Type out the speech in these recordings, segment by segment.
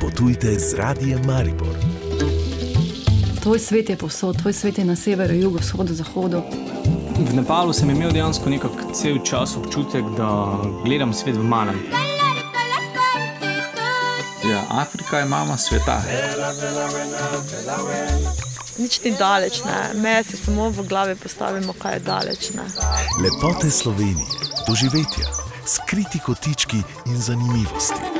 Odpotujte z radijem Maribor. Tvoj svet je posod, tvoj svet je na severu, jugu, vzhodu, zahodu. V Nepalu sem imel dejansko nekako cel čas občutek, da gledam svet v malem. Ja, Afrika je mama sveta. Nič ni daleč, ne. meje si samo v glavi postavimo, kaj je daleč. Ne. Lepote Slovenije, doživetja, skriti kotički in zanimivosti.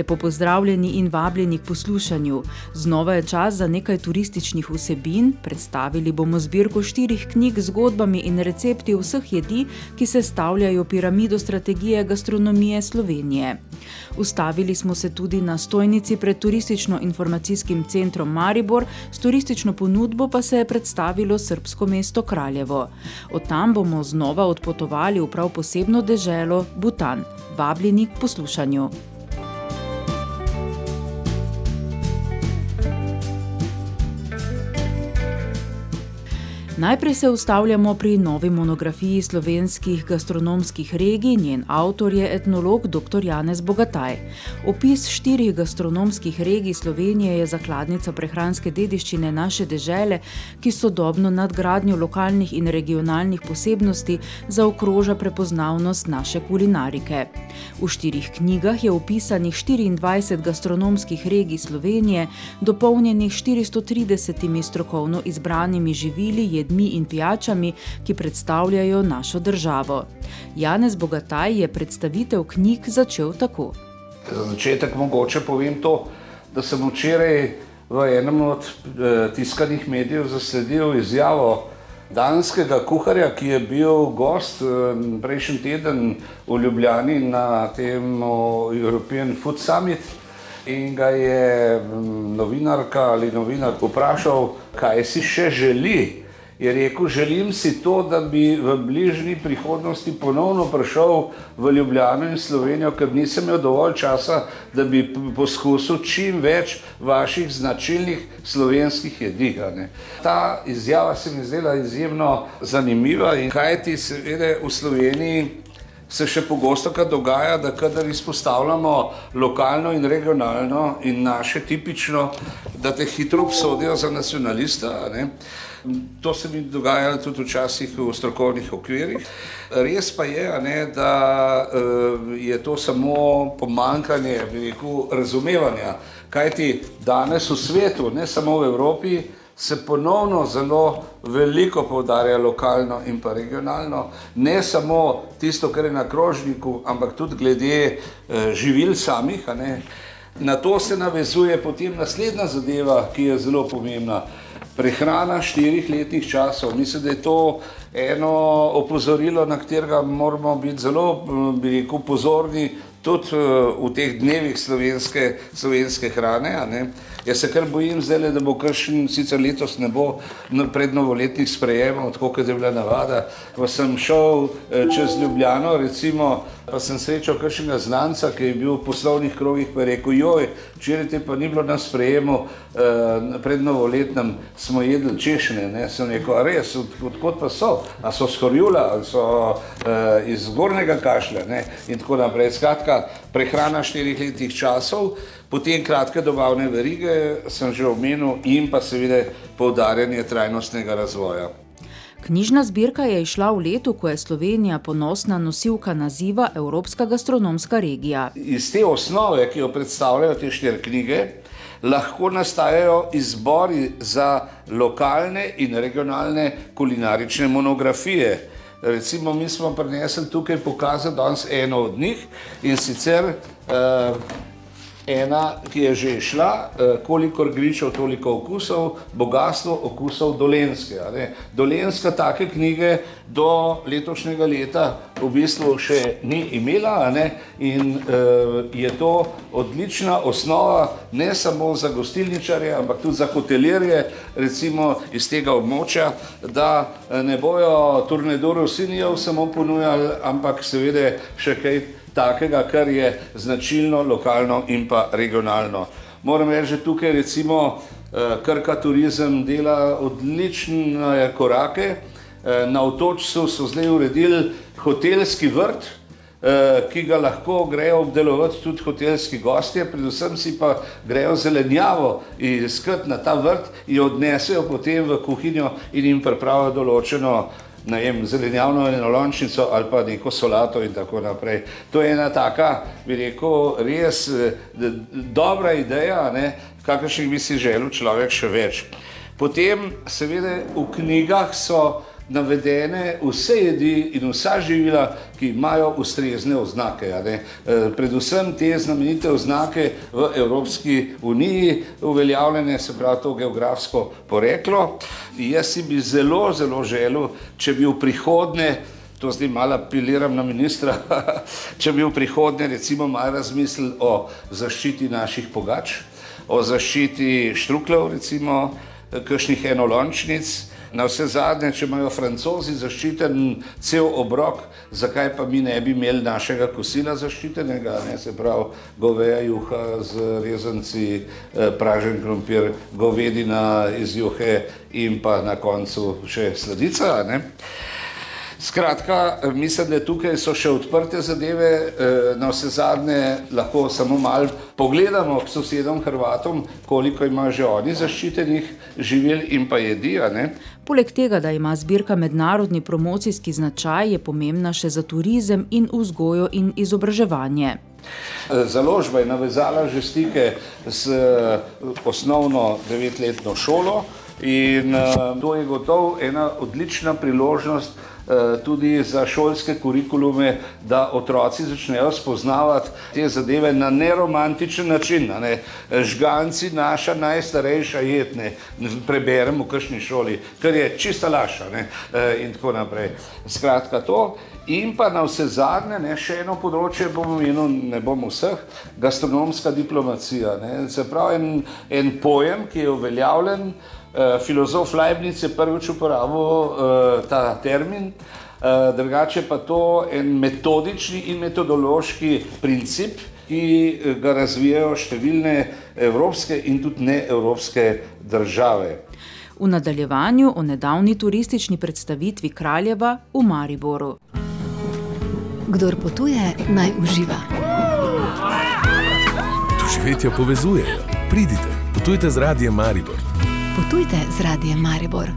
Lepo pozdravljeni in vabljeni k poslušanju. Znova je čas za nekaj turističnih vsebin. Predstavili bomo zbirko štirih knjig z zgodbami in recepti vseh jedi, ki se stavljajo piramido strategije gastronomije Slovenije. Ustavili smo se tudi na stojnici pred turistično-informacijskim centrom Maribor, s turistično ponudbo pa se je predstavilo srpsko mesto Kraljevo. Od tam bomo znova odpotovali v prav posebno deželo Butan. Vabljeni k poslušanju. Najprej se ustavljamo pri novi monografiji slovenskih gastronomskih regij, njen avtor je etnolog dr. Janez Bogataj. Opis štirih gastronomskih regij Slovenije je zakladnica prehranske dediščine naše dežele, ki sodobno nadgradnjo lokalnih in regionalnih posebnosti zaokroža prepoznavnost naše kulinarike. V štirih knjigah je opisanih 24 gastronomskih regij Slovenije, dopolnjenih 430 strokovno izbranimi živili, jedmi jedmi in pijačami, ki predstavljajo našo državo. Janez Bogataj je predstavitev knjig začel tako. Za začetek mogoče povem to, da sem včeraj v enem od eh, tiskanih medijev zasledil izjavo danskega kuharja, ki je bil gost eh, prejšnji teden v Ljubljani na tem European Food Summit. In ga je mm, novinarka ali novinar vprašal, kaj si še želi je rekel, želim si to, da bi v bližnji prihodnosti ponovno prišel v Ljubljano in Slovenijo, ker nisem imel dovolj časa, da bi poskusil čim več vaših značilnih slovenskih jedi. Ta izjava se mi zdela izjemno zanimiva in kaj ti seveda v Sloveniji se še pogosto dogaja, da kadar izpostavljamo lokalno in regionalno in naše tipično, da te hitro obsodijo za nacionalista. To se mi dogaja tudi včasih v strokovnih okvirih. Res pa je, ne, da uh, je to samo pomankanje rekel, razumevanja, kaj ti danes v svetu, ne samo v Evropi, se ponovno zelo veliko poudarja lokalno in pa regionalno, ne samo tisto, kar je na krožniku, ampak tudi glede uh, živil samih. Na to se navezuje potem naslednja zadeva, ki je zelo pomembna prehrana štirih letnih časov. Mislim, da je to eno opozorilo, na katerega moramo biti zelo, bi rekel, pozorni tudi v teh dnevih slovenske, slovenske hrane. Jaz se kar bojim zdaj, da bo kršen, sicer letos ne bo pred novoletnih sprejemov, tako kot je bila navada. Ko sem šel eh, čez Ljubljano, recimo, pa sem srečal kršenega znanca, ki je bil v poslovnih krogih, je rekel, joj, včeraj te pa ni bilo na sprejemu, eh, pred novoletnem smo jedli češne, ne, sem rekel, a res, odkot pa so, a so skorjula, a so uh, iz zgornjega kašlja, ne, in tako naprej. Skratka, prehrana štirih letnih časov, Potem kratke dobavne verige, sem že omenil, in pa seveda poudarjanje trajnostnega razvoja. Knjižna zbirka je išla v letu, ko je Slovenija ponosna nosilka naziva Evropska gastronomska regija. Iz te osnove, ki jo predstavljajo te štiri knjige, lahko nastajajo izbori za lokalne in regionalne kulinarične monografije. Recimo, mi smo prinesli tukaj pokazati danes eno od njih in sicer uh, ena, ki je že šla, eh, kolikor gričev, toliko okusov, bogatstvo okusov dolenske. Dolenska take knjige do letošnjega leta v bistvu še ni imela in uh, je to odlična osnova ne samo za gostilničarje, ampak tudi za hotelirje, recimo iz tega območja, da eh, ne bojo turnedorov sinijev samo ponujali, ampak seveda še kaj takega, kar je značilno, lokalno in pa regionalno. Moram reči, da tukaj recimo eh, Krka turizem dela odlične korake. Eh, Na otočcu so zdaj uredili hotelski vrt, eh, ki ga lahko grejo obdelovati tudi hotelski gostje, predvsem si pa grejo zelenjavo iskati na ta vrt in jo odnesejo potem v kuhinjo in jim pripravijo določeno ne vem, zelenjavno enolončnico ali pa neko solato in tako naprej. To je ena taka, bi rekel, res eh, dobra ideja, kakršnih bi si želel človek še več. Potem, seveda, v knjigah so navedene vse jedi in vsa živila, ki imajo ustrezne oznake. Eh, Predvsem te znamenite oznake v Evropski uniji, uveljavljene, se pravi to geografsko poreklo. Jaz si bi zelo, zelo želel, če bi v prihodnje to zdaj malo apeliram na ministra, če bi v prihodnje recimo malo razmislili o zaščiti naših pogač, o zaščiti štrukljev, recimo, kakšnih enolončnic. Na vse zadnje, če imajo francozi zaščiten cel obrok, zakaj pa mi ne bi imeli našega kosila zaščitenega, ne? se pravi goveja juha z rezanci, eh, pražen krompir, govedina iz juhe in pa na koncu še sladica. a Ne? Skratka, mislim, da tukaj so še odprte zadeve, eh, na vse zadnje lahko samo malo pogledamo k sosedom Hrvatom, koliko ima že oni zaščitenih živil in pa jedi. Poleg tega, da ima zbirka mednarodni promocijski značaj, je pomembna še za turizem in vzgojo in izobraževanje. Eh, Založba je navezala že stike s eh, osnovno devetletno šolo in eh, to je gotovo ena odlična priložnost eh, tudi za šolske kurikulume, da otroci začnejo spoznavati te zadeve na neromantičen način. a Ne. Žganci, naša najstarejša jed, ne, preberemo v kakšni šoli, kar je čista laša ne, eh, in tako naprej. Skratka to. In pa na vse zadnje, ne, še eno področje bom omenil, ne bom vseh, gastronomska diplomacija. Ne. Se pravi, en, en pojem, ki je uveljavljen, filozof Leibniz je prvič uporabil eh, ta termin, eh, drugače pa to en metodični in metodološki princip, ki eh, ga razvijajo številne evropske in tudi neevropske države. V nadaljevanju o nedavni turistični predstavitvi Kraljeva v Mariboru. Kdor potuje, naj uživa. Doživetja povezujejo. Pridite, potujte z radijem Maribor. Potujte z radijem Maribor.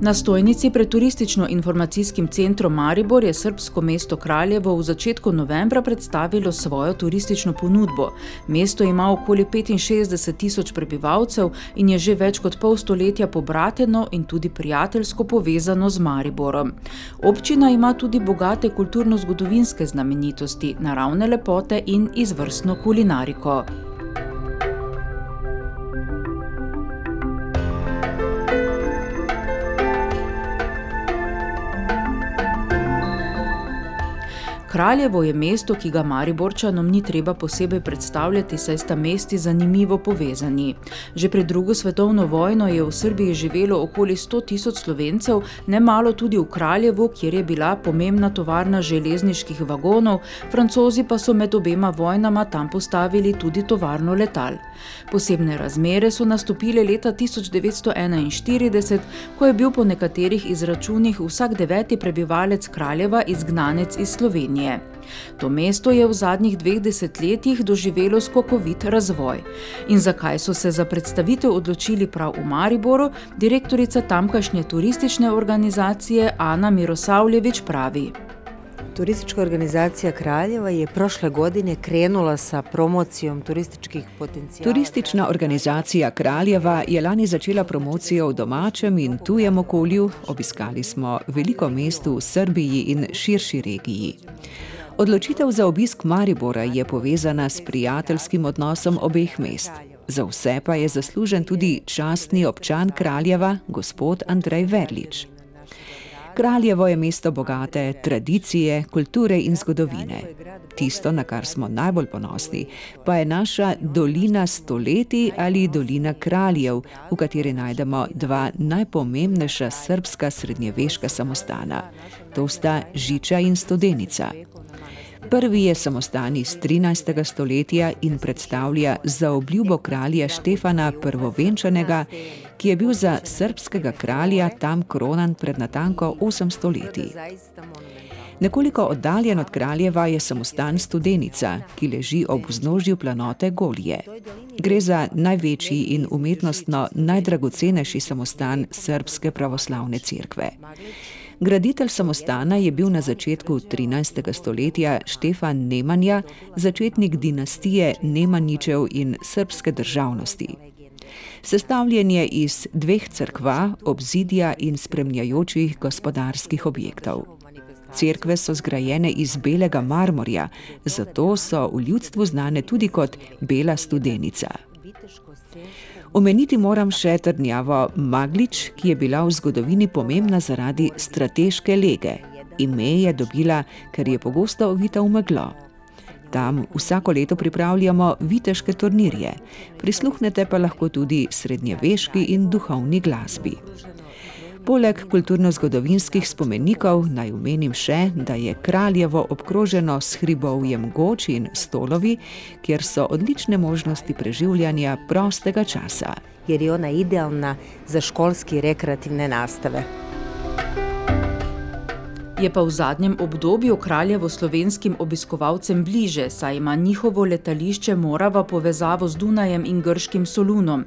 Na stojnici pred turistično-informacijskim centrom Maribor je srbsko mesto Kraljevo v začetku novembra predstavilo svojo turistično ponudbo. Mesto ima okoli 65 tisoč prebivalcev in je že več kot pol stoletja pobrateno in tudi prijateljsko povezano z Mariborom. Občina ima tudi bogate kulturno-zgodovinske znamenitosti, naravne lepote in izvrstno kulinariko. Kraljevo je mesto, ki ga Mariborčanom ni treba posebej predstavljati, saj sta mesti zanimivo povezani. Že pred drugo svetovno vojno je v Srbiji živelo okoli 100 tisoč slovencev, nemalo tudi v Kraljevu, kjer je bila pomembna tovarna železniških vagonov, francozi pa so med obema vojnama tam postavili tudi tovarno letal. Posebne razmere so nastopile leta 1941, ko je bil po nekaterih izračunih vsak deveti prebivalec Kraljeva izgnanec iz Slovenije. To mesto je v zadnjih dveh desetletjih doživelo skokovit razvoj. In zakaj so se za predstavitev odločili prav v Mariboru, direktorica tamkajšnje turistične organizacije Ana Mirosavljević pravi. Turistička organizacija Kraljeva je prošle godine krenula sa promocijom turističkih potencijala. Turistična organizacija Kraljeva je lani začela promocijo v domačem in tujem okolju. Obiskali smo veliko mest v Srbiji in širši regiji. Odločitev za obisk Maribora je povezana s prijateljskim odnosom obeh mest. Za vse pa je zaslužen tudi častni občan Kraljeva, gospod Andrej Verlič. Kraljevo je mesto bogate tradicije, kulture in zgodovine. Tisto, na kar smo najbolj ponosni, pa je naša dolina stoletij ali dolina kraljev, v kateri najdemo dva najpomembnejša srpska srednjeveška samostana. To sta Žiča in Studenica. Prvi je samostan iz 13. stoletja in predstavlja zaobljubo kralja Štefana Prvovenčanega, ki je bil za srpskega kralja tam kronan pred natanko 800 leti. Nekoliko oddaljen od kraljeva je samostan Studenica, ki leži ob vznožju planote Golije. Gre za največji in umetnostno najdragocenejši samostan srpske pravoslavne cerkve. Graditelj samostana je bil na začetku 13. stoletja Štefan Nemanja, začetnik dinastije Nemanjičev in srpske državnosti. Sestavljen je iz dveh crkva, obzidja in spremljajočih gospodarskih objektov. Cerkve so zgrajene iz belega marmorja, zato so v ljudstvu znane tudi kot Bela studenica. Omeniti moram še trdnjavo Maglič, ki je bila v zgodovini pomembna zaradi strateške lege. Ime je dobila, ker je pogosto ovita v meglo. Tam vsako leto pripravljamo viteške turnirje, prisluhnete pa lahko tudi srednjeveški in duhovni glasbi. Poleg kulturno-zgodovinskih spomenikov naj omenim še, da je kraljevo obkroženo s hribovjem Goč in Stolovi, kjer so odlične možnosti preživljanja prostega časa. Jer je ona idealna za školski rekreativne nastave. Je pa v zadnjem obdobju kraljevo slovenskim obiskovalcem bliže, saj ima njihovo letališče Morava povezavo z Dunajem in grškim Solunom.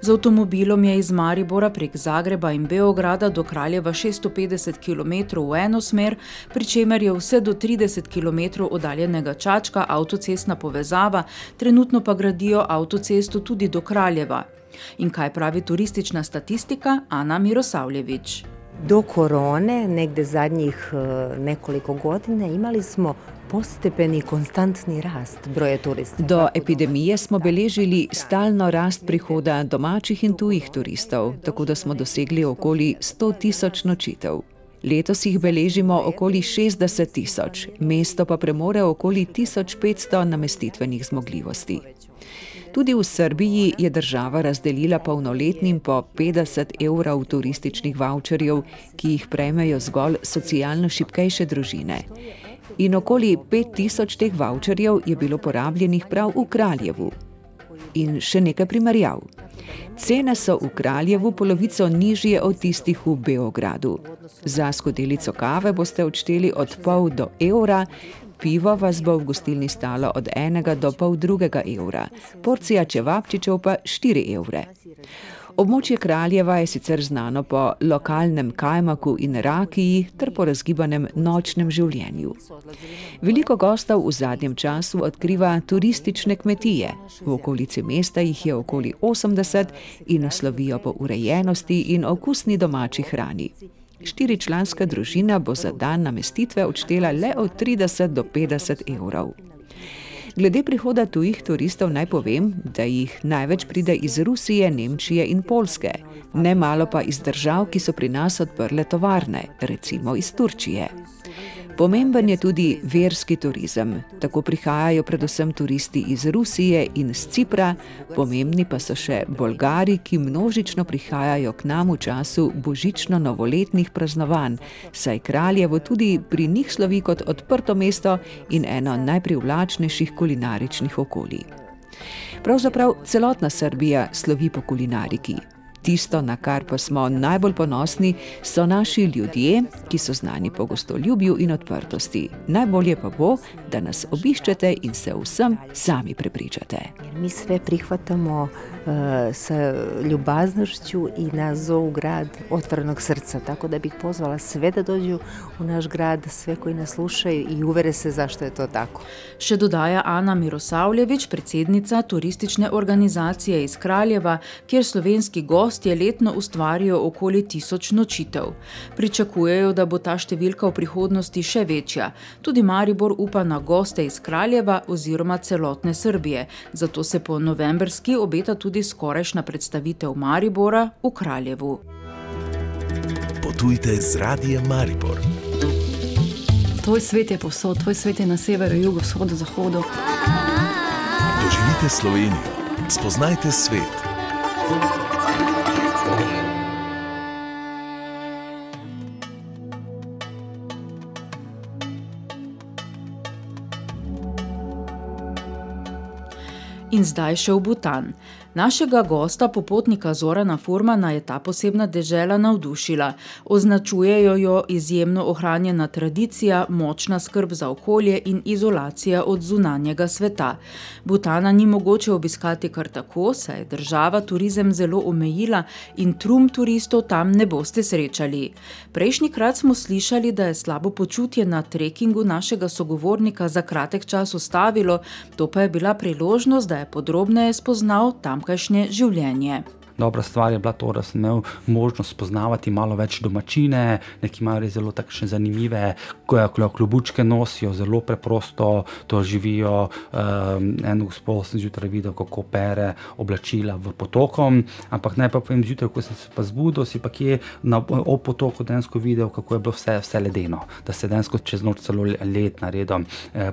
Z avtomobilom je iz Maribora prek Zagreba in Beograda do kraljeva 650 km v eno smer, pri čemer je vse do 30 km oddaljenega Čačka avtocestna povezava, trenutno pa gradijo avtocesto tudi do kraljeva. In kaj pravi turistična statistika Ana Mirosavljevič? Do korone, negde zadnjih nekoliko godina, imali smo postepeni konstantni rast broja turistov. Do epidemije smo beležili stalno rast prihoda domačih in tujih turistov, tako da smo dosegli okoli 100 tisoč nočitev. Letos jih beležimo okoli 60 tisoč, mesto pa premore okoli 1500 namestitvenih zmogljivosti. Tudi v Srbiji je država razdelila polnoletnim po 50 evrov turističnih voucherjev, ki jih prejmejo zgolj socialno šipkejše družine. In okoli 5000 teh voucherjev je bilo porabljenih prav v Kraljevu. In še nekaj primerjav. Cene so v Kraljevu polovico nižje od tistih v Beogradu. Za skodelico kave boste odšteli od pol do evra, pivo vas bo v gostilni stalo od enega do pol drugega evra, porcija čevapčičev pa štiri evre. Območje Kraljeva je sicer znano po lokalnem kajmaku in rakiji ter po razgibanem nočnem življenju. Veliko gostov v zadnjem času odkriva turistične kmetije, v okolici mesta jih je okoli 80 in naslovijo po urejenosti in okusni domači hrani. Štiričlanska družina bo za dan namestitve odštela le od 30 do 50 evrov. Glede prihoda tujih turistov naj povem, da jih največ pride iz Rusije, Nemčije in Poljske, nemalo pa iz držav, ki so pri nas odprle tovarne, recimo iz Turčije. Pomemben je tudi verski turizem. Tako prihajajo predvsem turisti iz Rusije in z Cipra, pomembni pa so še Bolgari, ki množično prihajajo k nam v času božično-novoletnih praznovanj, saj kraljevo tudi pri njih slovi kot odprto mesto in eno najprivlačnejših kulinaričnih okolij. Pravzaprav celotna Srbija slovi po kulinariki. Tisto, na kar pa smo najbolj ponosni, so naši ljudje, ki so znani po gostoljubju in odprtosti. Najbolje pa bo, da nas obiščete in se vsem sami prepričate. Mi sve prihvatamo uh, sa ljubaznošću i na zov grad otvorenog srca, tako da bih pozvala sve da dođu u naš grad, sve koji nas slušaju i uvere se zašto je to tako. Še dodaja Ana Mirosavljevič, predsednica turistične organizacije iz Kraljeva, kjer slovenski gostje letno ustvarijo okoli tisoč nočitev. Pričakujejo, da bo ta številka v prihodnosti še večja. Tudi Maribor upa na goste iz Kraljeva oziroma celotne Srbije, zato se po novembrski obeta tudi skorajšna predstavitev Maribora v Kraljevu. Potujte z radijem Maribor. Tvoj svet je povsod, tvoj svet je na severu, jugu, vzhodu, zahodu. Doživite Slovenijo, spoznajte svet. In zdaj še v Butan. Našega gosta, popotnika Zorana Furmana, je ta posebna dežela navdušila. Označujejo jo izjemno ohranjena tradicija, močna skrb za okolje in izolacija od zunanjega sveta. Butana ni mogoče obiskati kar tako, saj je država turizem zelo omejila in trum turistov tam ne boste srečali. Prejšnji krat smo slišali, da je slabo počutje na trekingu našega sogovornika za kratek čas ustavilo, to pa je bila priložnost, da je podrobneje spoznal tamkajšnje življenje. Dobra stvar je bila to, da sem imel možnost spoznavati malo več domačine, neki imajo res zelo takšne zanimive klobučke, nosijo zelo preprosto, to živijo. Um, en gospod sem zjutraj videl, kako pere oblačila v potokom, ampak naj pa povem zjutraj, ko sem se pa zbudil, si pa kje na, ob potoku densko videl, kako je bilo vse, vse ledeno, da se densko čez noč celo led naredil. E,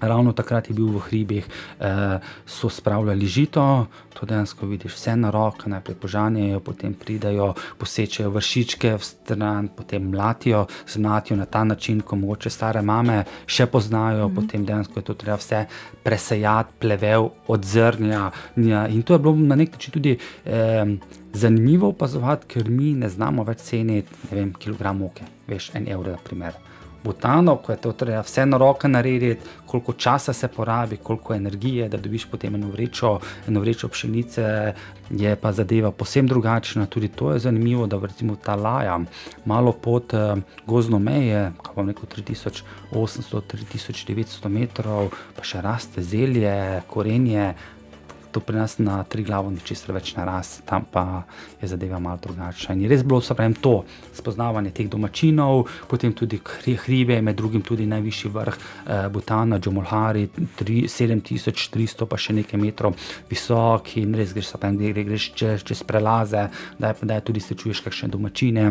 Ravno takrat je bil v hribih, eh, so spravljali žito, to dejansko vidiš, vse na roko, najprej požanjajo, potem pridajo, posečejo vršičke v stran, potem mlatijo, zmlatijo na ta način, ko mogoče stare mame še poznajo, mm -hmm. potem dejansko je to treba vse presejati, plevel od zrnja. In to je bilo na nek način tudi eh, zanimivo opazovati, ker mi ne znamo več ceniti, ne vem, kilogram moke, veš, en evro, na primer. Butano, ko je to treba vse na roke narediti, koliko časa se porabi, koliko energije, da dobiš potem eno vrečo, eno vrečo pšenice, je pa zadeva posebno drugačna. Tudi to je zanimivo, da recimo ta laja, malo pod uh, gozno meje, kaj pa neko 3800-3900 metrov, pa še raste zelje, korenje to pri nas na tri glavo ni čisto več narast, tam pa je zadeva malo drugačna. In res bilo pravim, to spoznavanje teh domačinov, potem tudi hribe, med drugim tudi najvišji vrh eh, Butana, Džomolhari, 7300, pa še nekaj metrov visok in res greš, pravim, greš čez, čez prelaze, da je, da je tudi se čuješ kakšne domačine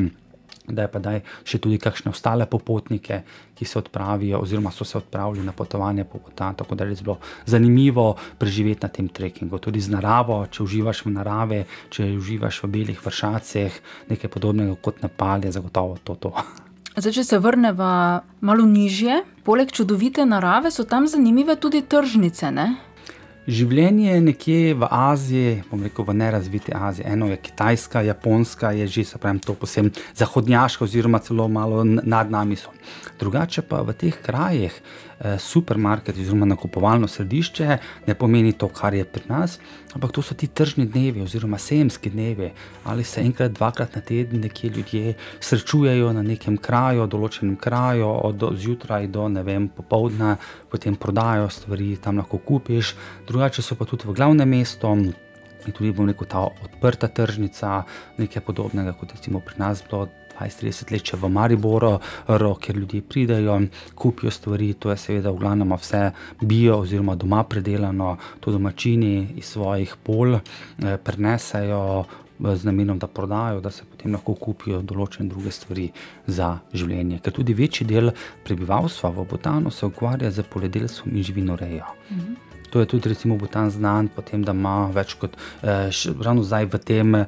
da je pa daj še tudi kakšne ostale popotnike, ki se odpravijo, oziroma so se odpravili na potovanje po Butanu. Tako da je res bilo zanimivo preživeti na tem trekkingu, tudi z naravo, če uživaš v naravi, če uživaš v belih vršacih, nekaj podobnega kot Nepal, je zagotovo to. to. Zdaj, če se vrnemo malo nižje, poleg čudovite narave so tam zanimive tudi tržnice. Ne? Življenje nekje v Aziji, bom rekel v nerazviti Aziji, eno je Kitajska, Japonska, je že pravim, to posebno zahodnjaško, oziroma celo malo nad nami so. Drugače pa v teh krajih eh, supermarket, oziroma nakupovalno središče, ne pomeni to, kar je pri nas, ampak to so ti tržni dnevi, oziroma sejemski dnevi, ali se enkrat, dvakrat na teden nekje ljudje srečujejo na nekem kraju, določenem kraju, od zjutraj do ne vem, popoldne, potem prodajo stvari, tam lahko kupiš. Drugače so pa tudi v glavnem mestu. In tudi, bom rekel, ta odprta tržnica, nekaj podobnega, kot recimo pri nas bilo 20-30 let, če v Mariboru, kjer ljudje pridejo, kupijo stvari, to je seveda v glavnem vse bio oziroma doma predelano, to domačini iz svojih pol eh, prenesajo. Z namenom, da prodajo, da se potem lahko kupijo določene druge stvari za življenje. Ker tudi večji del prebivalstva v Botanu se ukvarja z poljedelstvom in živinorejo. Mhm. To je tudi, recimo, Butan znan po tem, da ima več kot, eh, ravno zdaj v tem eh,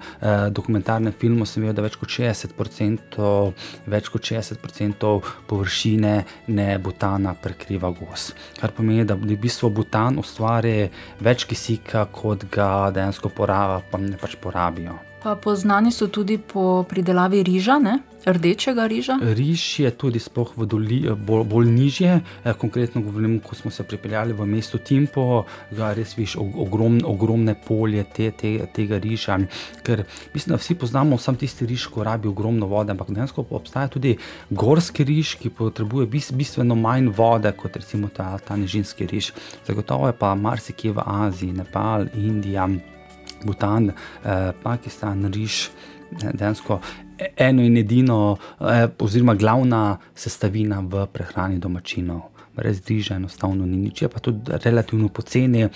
dokumentarnem filmu, sem videl, da več kot 60%, več kot 60% površine ne Butana prekriva gos. Kar pomeni, da v bistvu Butan ustvari več kisika, kot ga dejansko poraba, pa ne pač porabijo. Pa poznani so tudi po pridelavi riža, ne? rdečega riža. Riž je tudi v doli, bolj, bolj nižje. Eh, konkretno govorim, ko smo se pripeljali v mesto Timpo, da res viš ogrom, ogromne polje te, te, tega riža. Ker mislim, da vsi poznamo sam tisti riž, ko rabi ogromno vode, ampak dejansko obstaja tudi gorski riž, ki potrebuje bistveno manj vode kot recimo ta, ta nižinski riž. Zagotovo je pa marsikje v Aziji, Nepal, Indija. Butan, eh, Pakistan, riž, dejansko eno in edino, eh, oziroma glavna sestavina v prehrani domačinov. Brez riža enostavno ni nič, je pa tudi relativno poceni,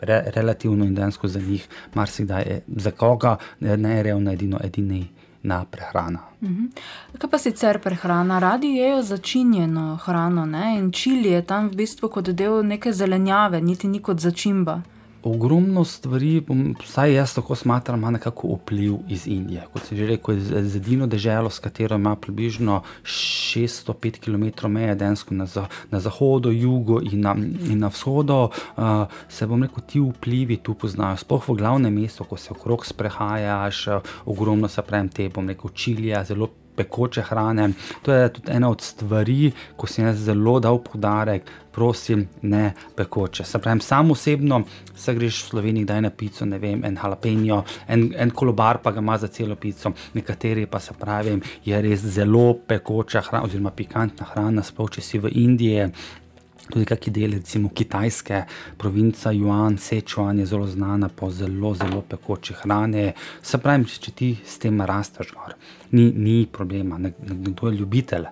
re, relativno in dejansko za njih, marsikdaj je za koga, ne revno, edino, edini na prehrana. Mhm. Kaj pa sicer prehrana? Radi jejo začinjeno hrano ne? in čili je tam v bistvu kot del neke zelenjave, niti ni kot začimba. Ogromno stvari, vsaj jaz tako smatram, ima nekako vpliv iz Indije. Kot sem že rekel, z edino deželo, s katero ima približno 605 km meje, densko na, za, na zahodu, jugu in na, in na vzhodu, uh, se bom rekel, ti vplivi tu poznajo. Sploh v glavnem mestu, ko se okrog sprehajaš, ogromno se pravim te, bom rekel, čilija, zelo pekoče hrane. To je tudi ena od stvari, ko sem jaz zelo dal podarek, prosim, ne pekoče. Se pravi, sam osebno, se greš v Sloveniji, da je na pico, ne vem, en jalapeno, en, en kolobar pa ga ima za celo pico, nekateri pa se pravi, je res zelo pekoča hrana, oziroma pikantna hrana, sploh če si v Indiji. Tudi kakšni deli, recimo Kitajske, provinca Juan, Sečuan je zelo znana po zelo, zelo pekoči hrani. Se pravi, če ti s tem rasteš gor, ni, ni problema, nekdo je ljubitelj.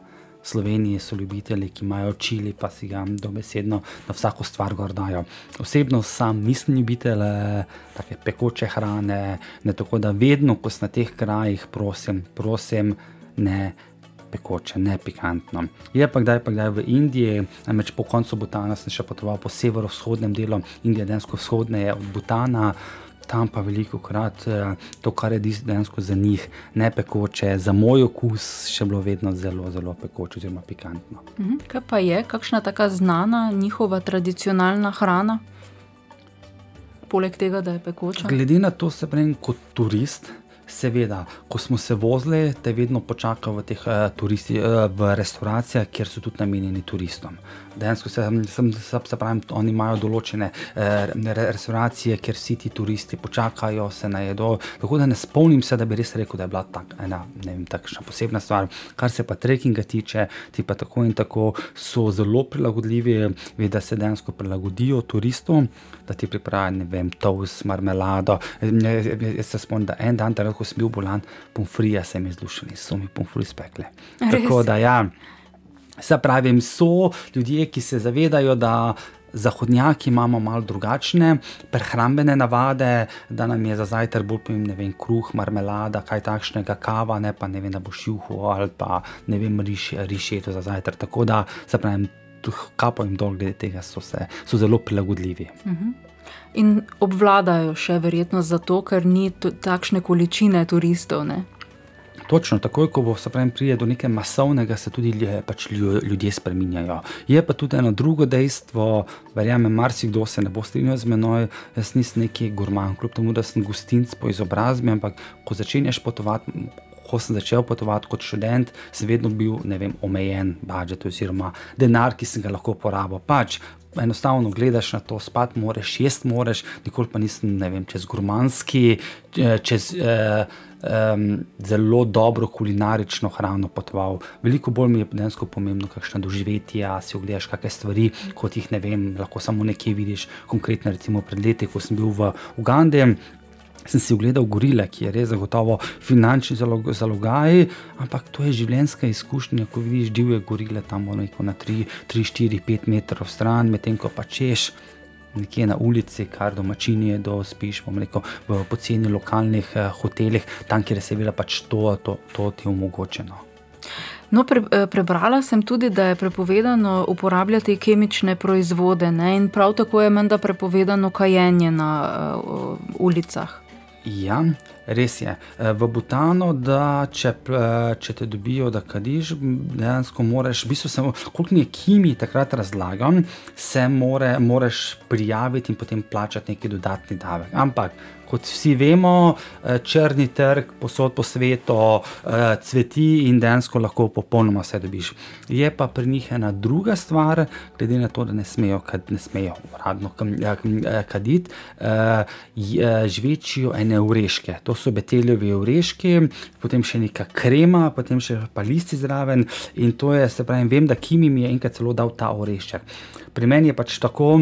Sloveniji so ljubitelji, ki imajo čili, pa si ga dobesedno na vsako stvar gordajo. Osebno sam nisem ljubitelj take pekoče hrane, ne tako da vedno, ko sem na teh krajih, prosim, prosim, ne pekoče, ne pikantno. Je pa kdaj, pa kdaj v Indiji, namreč po koncu Butana sem še potoval po severovzhodnem delu Indije, dejansko vzhodne je od Butana. Tam pa veliko krat to, kar je dejansko za njih ne pekoče, za moj okus še bilo vedno zelo, zelo pekoče, oziroma pikantno. Kaj pa je, kakšna tako znana njihova tradicionalna hrana, poleg tega, da je pekoča? Glede na to, se pravi, kot turist, Seveda, ko smo se vozili, te vedno počakajo v teh uh, turisti, uh, v restavracijah, kjer so tudi namenjeni turistom. Dejansko se, sem, se, se pravi, oni imajo določene uh, restavracije, kjer vsi ti turisti počakajo, se najedo. Tako da ne spomnim se, da bi res rekel, da je bila tak, ena vem, takšna posebna stvar. Kar se pa trekkinga tiče, ti pa tako in tako so zelo prilagodljivi, ve, da se dejansko prilagodijo turistom, da ti pripravijo, ne vem, toast, marmelado. Jaz se spomnim, da en dan, ko sem bil bolan, pomfrija se mi zlušili, so mi pomfriji spekle. Tako da ja. Se pravi, so ljudje, ki se zavedajo, da zahodnjaki imamo malo drugačne prehrambene navade, da nam je za zajtrk bolj pomemben, ne vem, kruh, marmelada, kaj takšnega, kava, ne pa ne vem, da boš juho ali pa ne vem, riž, rišeto za zajtrk. Tako da se pravi, kapo jim dol, glede tega so, se, so zelo prilagodljivi. Uh -huh. In obvladajo še verjetno zato, ker ni takšne količine turistov. Ne? Točno, takoj, ko bo se pravi, pride do nekaj masovnega, se tudi pač ljudje spremenjajo. Je pa tudi eno drugo dejstvo, verjamem, marsikdo se ne bo strinjal z menoj, jaz nisem neki gurman, kljub temu, da sem gostinc po izobrazbi, ampak ko začenjaš potovati. Ko sem začel potovati kot študent, sem vedno bil vem, omejen, budžet, oziroma denar, ki sem ga lahko porabil. Pač, enostavno gledaš na to, spat moraš, jesti moraš, nikoli pa nisem vem, čez gurmanski, čez. Eh, um, zelo dobro kulinarično hrano potoval. Veliko bolj mi je dejansko pomembno, kakšno doživetje, si ogledaš kakšne stvari, kot jih ne vem, lahko samo nekje vidiš. Konkretno, recimo pred leti, ko sem bil v Ugandi. Sem si ogledal gorile, ki je res zagotovo finančni zalog, zalogaj, ampak to je življenjska izkušnja, ko vidiš divje gorile tam na 3, 4, 5 metrov stran, medtem ko pa češ nekje na ulici, kar domačini do spiš, rekel, v poceni lokalnih eh, hotelih, tam, kjer je seveda pač to, to, to ti omogočeno. No, pre, prebrala sem tudi, da je prepovedano uporabljati kemične proizvode, ne? in prav tako je menda prepovedano kajenje na uh, ulicah. Ja, res je. V Butanu, da če, če te dobijo, da kadiš, dejansko moraš, v bistvu se, koliko mi je Kimi takrat razlagal, se more, moraš prijaviti in potem plačati neki dodatni davek. Ampak kot vsi vemo, črni trg posod po svetu cveti in dejansko lahko popolnoma vse dobiš. Je pa pri njih ena druga stvar, glede na to, da ne smejo, kad, ne smejo uradno kaditi, žvečijo ene ureške. To so beteljevi ureški, potem še neka krema, potem še pa listi zraven. In to je, se pravi, vem, da Kimi mi je enkrat celo dal ta orešček. Pri meni je pač tako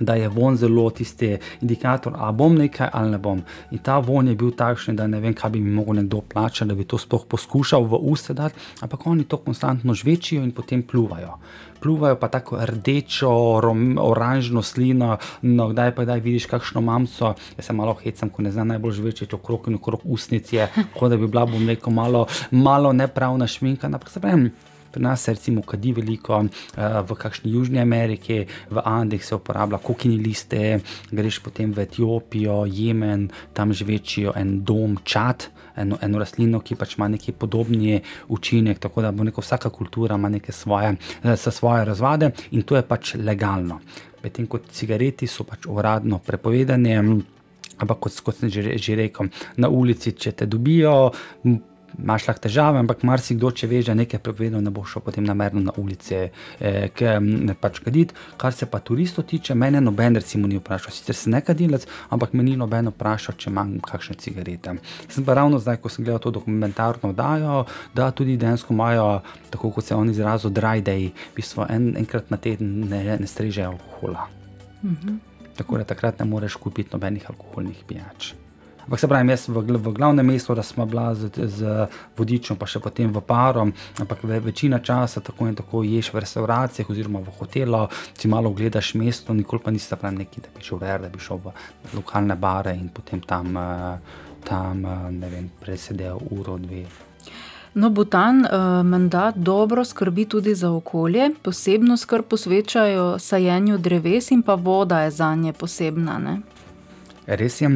da je von zelo tisti indikator, ali bom nekaj ali ne bom. In ta von je bil takšen, da ne vem, kaj bi mi lahko nekdo plačal, da bi to sploh poskušal v usta dati, ampak oni to konstantno žvečijo in potem pluvajo. Pluvajo pa tako rdečo, rom, oranžno slino, no, kdaj pa kdaj vidiš kakšno mamco, jaz se malo hecam, ko ne znam najbolj žvečiti okrog in okrog usnic, je, kot da bi bila, bom rekel, malo, malo nepravna šminka. Ampak se pravi, Pri nas se recimo kadi veliko, v kakšni Južni Ameriki, v Andih se uporablja kokini liste, greš potem v Etiopijo, Jemen, tam živečijo en dom, čat, eno, eno rastlino, ki pač ima neki podobni učinek, tako da neko vsaka kultura ima neke svoje, svoje razvade in to je pač legalno. Medtem ko cigareti so pač uradno prepovedani, ampak kot, kot sem že, že rekel, na ulici, če te dobijo, imaš lahko težave, ampak marsikdo, če veš, da nekaj prepovedano, ne bo šel potem namerno na ulice, eh, ki ne pač kaditi. Kar se pa turistov tiče, mene noben recimo ni vprašal, sicer sem nekadilec, ampak me ni noben vprašal, če imam kakšne cigarete. Sem pa ravno zdaj, ko sem gledal to dokumentarno oddajo, da tudi dejansko imajo, tako kot se oni izrazijo, dry day, v bistvu en, enkrat na teden ne, ne strežejo alkohola. Mhm. Tako da takrat ne moreš kupiti nobenih alkoholnih pijač. Ampak se pravi, jaz v, v glavnem mestu, da smo bila z, z vodičem, pa še potem v paru, ampak ve, večina časa tako in tako ješ v restauracijah oziroma v hotelu, si malo ogledaš mesto, nikoli pa nisi pravi neki, da bi šel ver, da bi šel v lokalne bare in potem tam, tam ne vem, presedel uro, dve. No, Butan uh, menda dobro skrbi tudi za okolje, posebno skrb posvečajo sajenju dreves in pa voda je za nje posebna. Ne? Res je,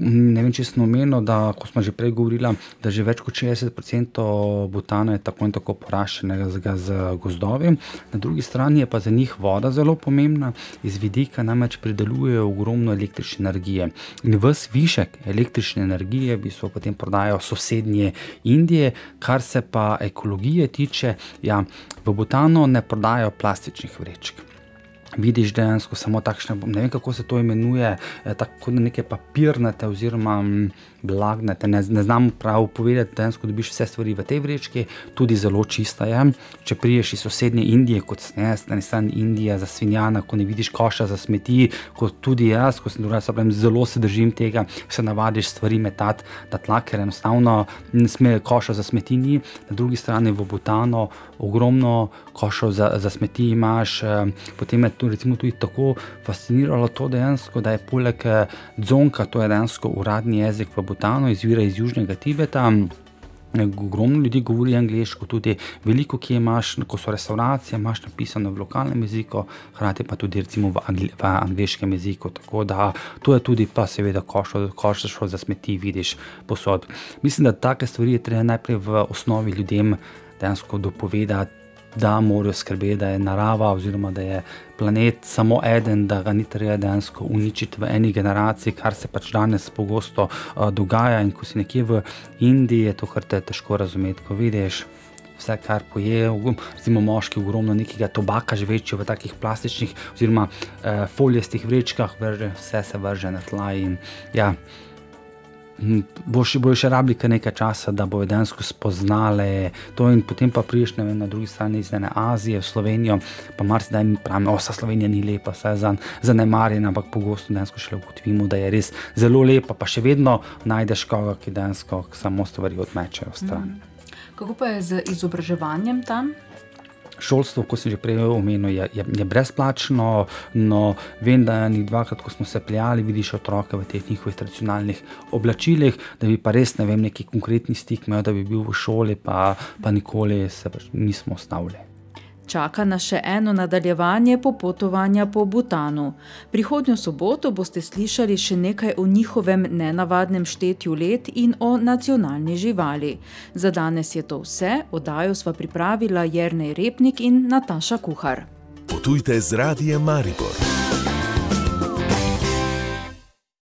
Ne vem, če sem omenil, da smo že prej govorili, da že več kot 60% Butana je tako in tako poraščenega z gozdovi, na drugi strani je pa za njih voda zelo pomembna, iz vidika namreč pridelujejo ogromno električne energije. In vse višek električne energije bi so potem prodajal sosednje Indije, kar se pa ekologije tiče, ja, v Butanu ne prodajo plastičnih vrečk vidiš dejansko samo takšne, ne vem kako se to imenuje, tako neke papirnate oziroma blagnate, ne, ne znam prav povedati, dejansko dobiš vse stvari v tej vrečki, tudi zelo čista je. Če priješ iz sosednje Indije, kot snes, na eni strani Indija za svinjana, ko ne vidiš koša za smeti, kot tudi jaz, ko sem drugače, pravim, zelo se držim tega, se navadiš stvari metati na tla, ker enostavno ne sme koša za smeti ni, na drugi strani v Butano ogromno košov za, za smeti imaš, potem je tu recimo tudi tako fasciniralo to dejansko, da je poleg dzonka, to je dejansko uradni jezik v Butanu, izvira iz Južnega Tibeta. Ogromno ljudi govori angliško, tudi veliko, ki imaš, ko so restauracije, imaš napisano v lokalnem jeziku, hkrati pa tudi recimo v, angli, v angliškem jeziku. Tako da to je tudi, pa seveda, koščo za smeti, vidiš posod. Mislim, da take stvari je treba najprej v osnovi ljudem dejansko dopovedati da morajo skrbeti, da je narava oziroma da je planet samo eden, da ga ni treba dejansko uničiti v eni generaciji, kar se pač danes pogosto uh, dogaja. In ko si nekje v Indiji, je to kar te težko razumeti, ko vidiš. Vse, kar poje, recimo moški, ogromno nekega tobaka, že večjo v takih plastičnih, oziroma eh, folijastih vrečkah, vrže, vse se vrže na tla. In, ja, bo še, bo še rabili kar nekaj časa, da bodo dejansko spoznali to, in potem pa priješ vem, na drugi strani iz ene Azije, v Slovenijo, pa marsikdaj mi pravimo, da Slovenija ni lepa, saj je zanemarjena, ampak pogosto dejansko šele ugotovimo, da je res zelo lepa, pa še vedno najdeš koga, ki dejansko samo stvari odmečejo stran. Mm. Kako pa je z izobraževanjem tam? Šolstvo, kot sem že prej omenil, je, je, je brezplačno. No, vem, da je dvakrat, ko smo se prijali, vidiš otroke v teh njihovih tradicionalnih oblačilih, da bi pa res ne vem, neki konkretni stik imel, da bi bil v šoli, pa, pa nikoli se pač nismo ostavili. Čaka nas še eno nadaljevanje popotovanja po Butanu. Prihodnjo soboto boste slišali še nekaj o njihovem nenavadnem štetju let in o nacionalni živali. Za danes je to vse, oddajo sva pripravila Jrnej Repnik in Nataša Kuhar. Potujte z radijem Maribor.